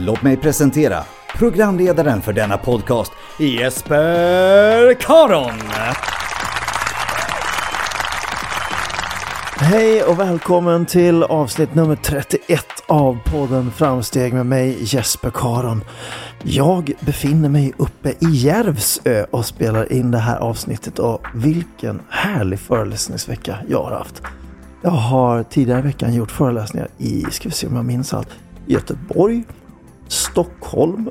Låt mig presentera programledaren för denna podcast, Jesper Karon. Hej och välkommen till avsnitt nummer 31 av podden Framsteg med mig Jesper Karon. Jag befinner mig uppe i Järvsö och spelar in det här avsnittet och vilken härlig föreläsningsvecka jag har haft. Jag har tidigare i veckan gjort föreläsningar i, ska vi se om jag minns allt, Göteborg, Stockholm,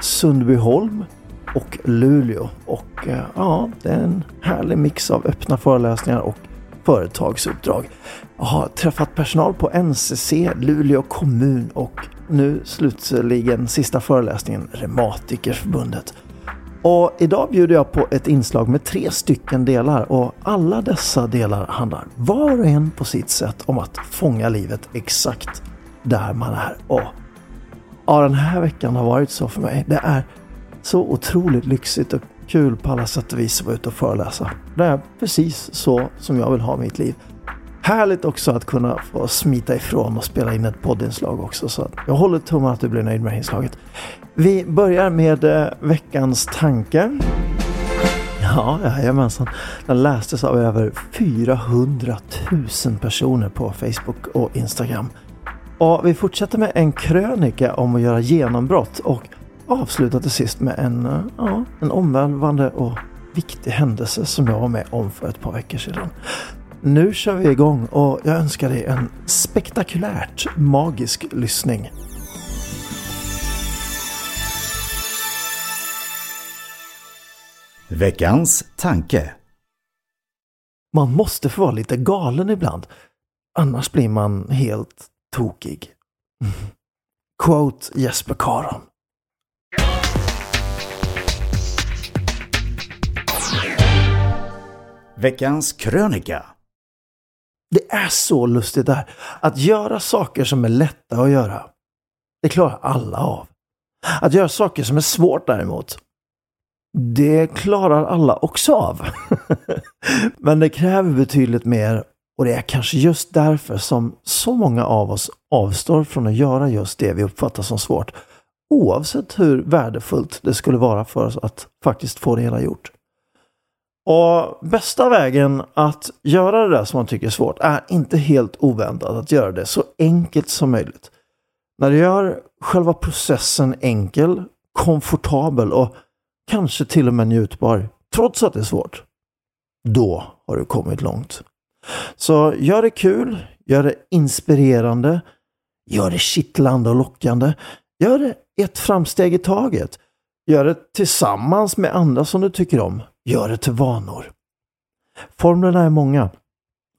Sundbyholm och Luleå. Och eh, ja, det är en härlig mix av öppna föreläsningar och företagsuppdrag. Jag har träffat personal på NCC, Luleå kommun och nu slutligen sista föreläsningen Reumatikerförbundet. Och idag bjuder jag på ett inslag med tre stycken delar och alla dessa delar handlar var och en på sitt sätt om att fånga livet exakt där man är. Och ja, den här veckan har varit så för mig. Det är så otroligt lyxigt och kul på alla sätt och vis att vara ute och föreläsa. Det är precis så som jag vill ha mitt liv. Härligt också att kunna få smita ifrån och spela in ett poddinslag också. Så jag håller tummarna att du blir nöjd med det här inslaget. Vi börjar med eh, veckans tanke. Ja, jajamensan. Den lästes av över 400 000 personer på Facebook och Instagram. Och vi fortsätter med en krönika om att göra genombrott och avslutar till sist med en, ja, en omvälvande och viktig händelse som jag var med om för ett par veckor sedan. Nu kör vi igång och jag önskar dig en spektakulärt magisk lyssning. Veckans tanke. Man måste få vara lite galen ibland. Annars blir man helt tokig. Quote Jesper Karon. Veckans krönika. Det är så lustigt där. Att göra saker som är lätta att göra. Det klarar alla av. Att göra saker som är svårt däremot. Det klarar alla också av. Men det kräver betydligt mer och det är kanske just därför som så många av oss avstår från att göra just det vi uppfattar som svårt. Oavsett hur värdefullt det skulle vara för oss att faktiskt få det hela gjort. Och bästa vägen att göra det där som man tycker är svårt är inte helt oväntat att göra det så enkelt som möjligt. När du gör själva processen enkel, komfortabel och kanske till och med njutbar, trots att det är svårt, då har du kommit långt. Så gör det kul, gör det inspirerande, gör det kittlande och lockande. Gör det ett framsteg i taget. Gör det tillsammans med andra som du tycker om. Gör det till vanor. Formlerna är många.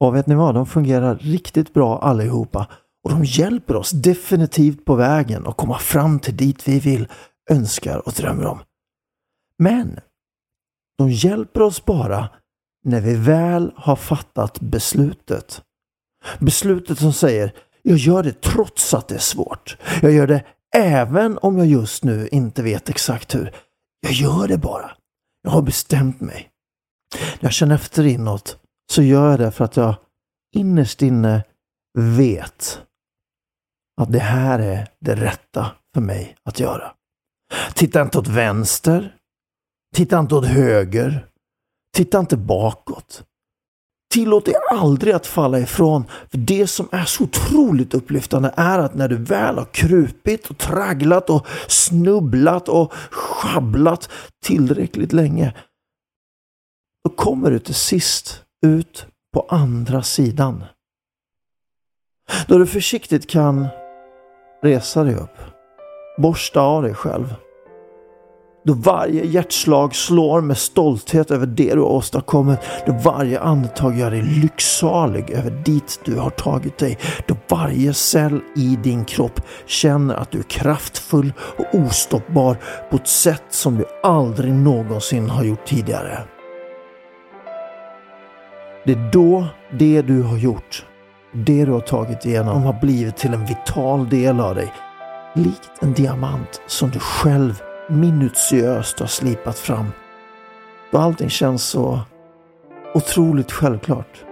Och vet ni vad? De fungerar riktigt bra allihopa. Och de hjälper oss definitivt på vägen att komma fram till dit vi vill, önskar och drömmer om. Men de hjälper oss bara när vi väl har fattat beslutet. Beslutet som säger jag gör det trots att det är svårt. Jag gör det även om jag just nu inte vet exakt hur. Jag gör det bara. Jag har bestämt mig. När jag känner efter inåt så gör jag det för att jag innerst inne vet att det här är det rätta för mig att göra. Titta inte åt vänster. Titta inte åt höger. Titta inte bakåt. Tillåt dig aldrig att falla ifrån. För Det som är så otroligt upplyftande är att när du väl har krupit och tragglat och snubblat och schabblat tillräckligt länge. Då kommer du till sist ut på andra sidan. Då du försiktigt kan resa dig upp. Borsta av dig själv. Då varje hjärtslag slår med stolthet över det du har åstadkommit. Då varje andetag gör dig lycksalig över dit du har tagit dig. Då varje cell i din kropp känner att du är kraftfull och ostoppbar på ett sätt som du aldrig någonsin har gjort tidigare. Det är då det du har gjort, det du har tagit igenom har blivit till en vital del av dig. Likt en diamant som du själv minutiöst har slipat fram. Då allting känns så otroligt självklart.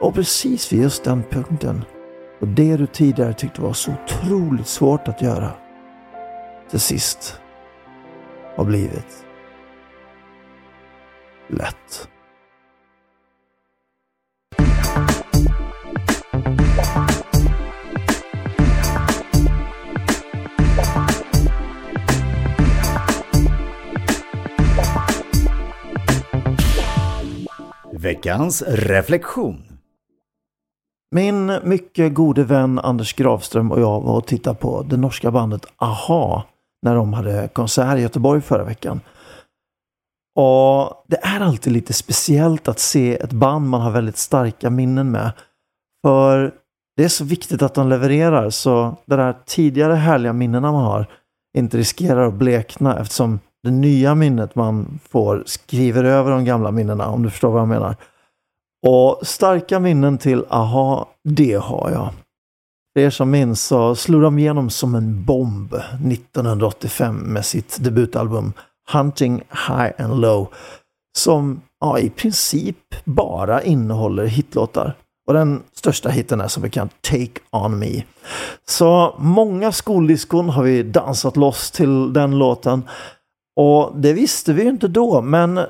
Och precis vid just den punkten och det du tidigare tyckte var så otroligt svårt att göra till sist har blivit lätt. Veckans reflektion. Min mycket gode vän Anders Gravström och jag var och tittade på det norska bandet AHA när de hade konsert i Göteborg förra veckan. Och Det är alltid lite speciellt att se ett band man har väldigt starka minnen med. För det är så viktigt att de levererar så de där tidigare härliga minnena man har inte riskerar att blekna eftersom det nya minnet man får skriver över de gamla minnena om du förstår vad jag menar. Och starka minnen till AHA, det har jag. För er som minns så slog de igenom som en bomb 1985 med sitt debutalbum Hunting High and Low. Som ja, i princip bara innehåller hitlåtar. Och den största hiten är som bekant Take On Me. Så många skoldiskon har vi dansat loss till den låten. Och det visste vi ju inte då, men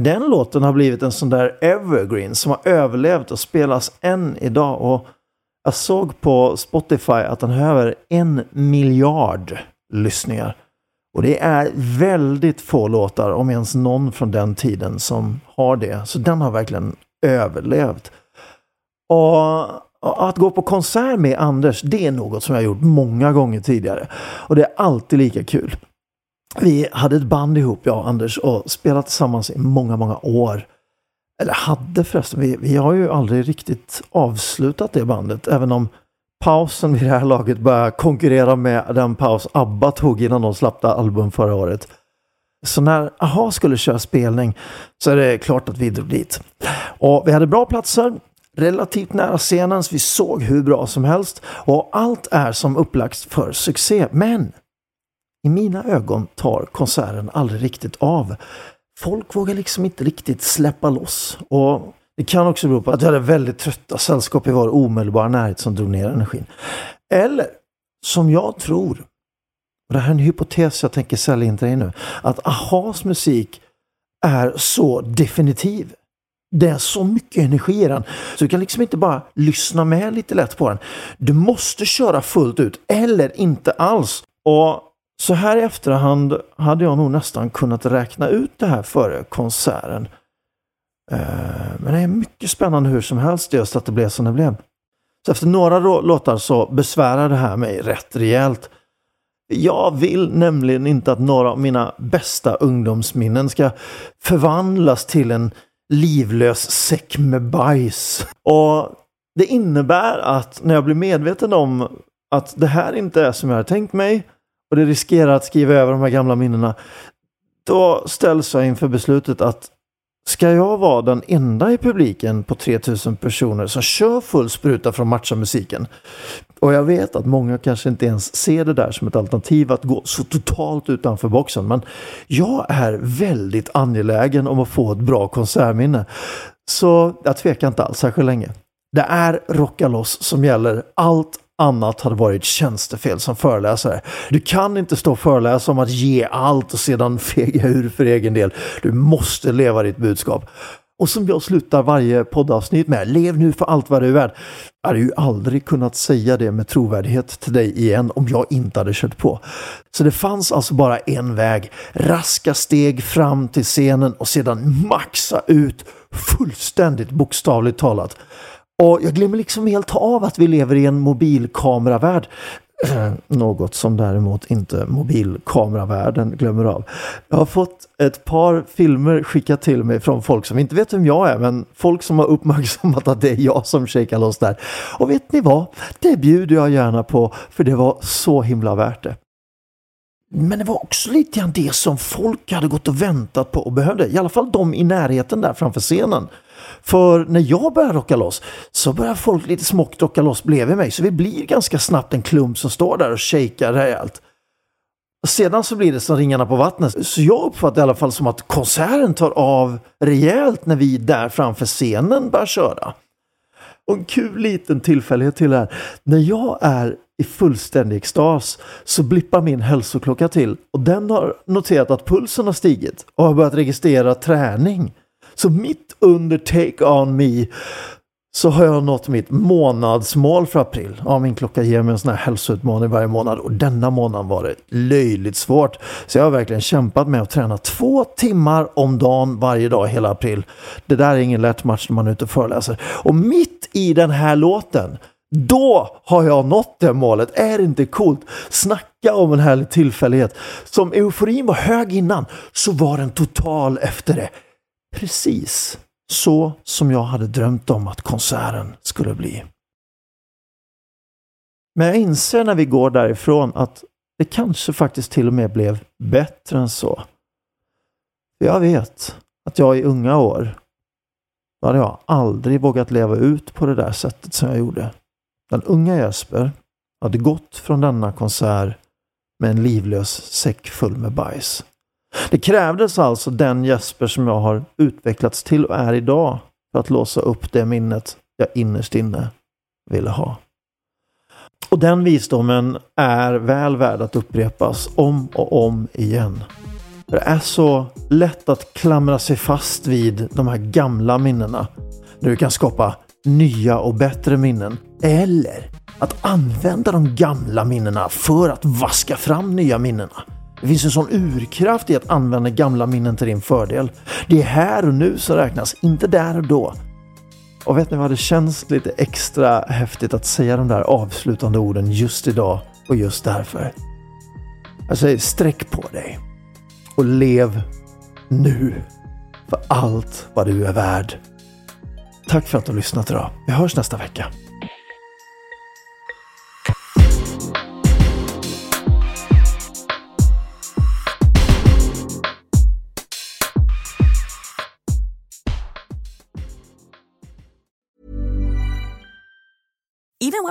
den låten har blivit en sån där evergreen som har överlevt och spelas än idag. Och jag såg på Spotify att den har över en miljard lyssningar. Och det är väldigt få låtar, om ens någon från den tiden, som har det. Så den har verkligen överlevt. Och att gå på konsert med Anders, det är något som jag gjort många gånger tidigare. Och det är alltid lika kul. Vi hade ett band ihop, jag och Anders, och spelat tillsammans i många, många år. Eller hade förresten, vi, vi har ju aldrig riktigt avslutat det bandet, även om pausen vid det här laget börjar konkurrera med den paus ABBA tog innan de släppte album förra året. Så när AHA skulle köra spelning så är det klart att vi drog dit. Och vi hade bra platser, relativt nära scenen, så vi såg hur bra som helst. Och allt är som upplagt för succé. Men i mina ögon tar konserten aldrig riktigt av. Folk vågar liksom inte riktigt släppa loss. Och det kan också bero på att jag hade väldigt trötta sällskap i vår omedelbara närhet som drog ner energin. Eller, som jag tror, och det här är en hypotes jag tänker sälja in till dig nu, att Ahas musik är så definitiv. Det är så mycket energi i den. Så du kan liksom inte bara lyssna med lite lätt på den. Du måste köra fullt ut eller inte alls. Och så här i efterhand hade jag nog nästan kunnat räkna ut det här före konserten. Eh, men det är mycket spännande hur som helst just att det blev som det blev. Så efter några låtar så besvärar det här mig rätt rejält. Jag vill nämligen inte att några av mina bästa ungdomsminnen ska förvandlas till en livlös säck med bajs. Och det innebär att när jag blir medveten om att det här inte är som jag har tänkt mig och det riskerar att skriva över de här gamla minnena. då ställs jag inför beslutet att Ska jag vara den enda i publiken på 3000 personer som kör full spruta från matchamusiken? Och jag vet att många kanske inte ens ser det där som ett alternativ att gå så totalt utanför boxen. Men jag är väldigt angelägen om att få ett bra konsertminne. Så jag tvekar inte alls särskilt länge. Det är Rocka loss som gäller. Allt annat hade varit tjänstefel som föreläsare. Du kan inte stå och föreläsa om att ge allt och sedan fega ur för egen del. Du måste leva ditt budskap. Och som jag slutar varje poddavsnitt med, lev nu för allt vad du är värd. Jag hade ju aldrig kunnat säga det med trovärdighet till dig igen om jag inte hade kört på. Så det fanns alltså bara en väg. Raska steg fram till scenen och sedan maxa ut fullständigt bokstavligt talat. Och jag glömmer liksom helt av att vi lever i en mobilkameravärld. Något som däremot inte mobilkameravärlden glömmer av. Jag har fått ett par filmer skickat till mig från folk som inte vet vem jag är men folk som har uppmärksammat att det är jag som shakar loss där. Och vet ni vad? Det bjuder jag gärna på för det var så himla värt det. Men det var också lite grann det som folk hade gått och väntat på och behövde. I alla fall de i närheten där framför scenen. För när jag börjar rocka loss så börjar folk lite smått rocka loss bredvid mig. Så vi blir ganska snabbt en klump som står där och shakar rejält. Sedan så blir det som ringarna på vattnet. Så jag uppfattar i alla fall som att konserten tar av rejält när vi där framför scenen börjar köra. Och en kul liten tillfällighet till här. När jag är i fullständig extas så blippar min hälsoklocka till och den har noterat att pulsen har stigit och har börjat registrera träning. Så mitt under Take On Me så har jag nått mitt månadsmål för april. Ja, min klocka ger mig en sån här hälsoutmaning varje månad och denna månad var det löjligt svårt. Så jag har verkligen kämpat med att träna två timmar om dagen varje dag hela april. Det där är ingen lätt match när man är ute och föreläser. Och mitt i den här låten då har jag nått det målet. Är det inte coolt? Snacka om en härlig tillfällighet. Som euforin var hög innan så var den total efter det. Precis så som jag hade drömt om att konserten skulle bli. Men jag inser när vi går därifrån att det kanske faktiskt till och med blev bättre än så. Jag vet att jag i unga år, då hade jag aldrig vågat leva ut på det där sättet som jag gjorde. Den unga Jesper hade gått från denna konsert med en livlös säck full med bajs. Det krävdes alltså den Jesper som jag har utvecklats till och är idag för att låsa upp det minnet jag innerst inne ville ha. Och den visdomen är väl värd att upprepas om och om igen. det är så lätt att klamra sig fast vid de här gamla minnena. När du kan skapa nya och bättre minnen. Eller att använda de gamla minnena för att vaska fram nya minnena. Det finns en sån urkraft i att använda gamla minnen till din fördel. Det är här och nu som räknas, inte där och då. Och vet ni vad, det känns lite extra häftigt att säga de där avslutande orden just idag och just därför. Jag säger sträck på dig och lev nu för allt vad du är värd. Tack för att du har lyssnat idag. Vi hörs nästa vecka.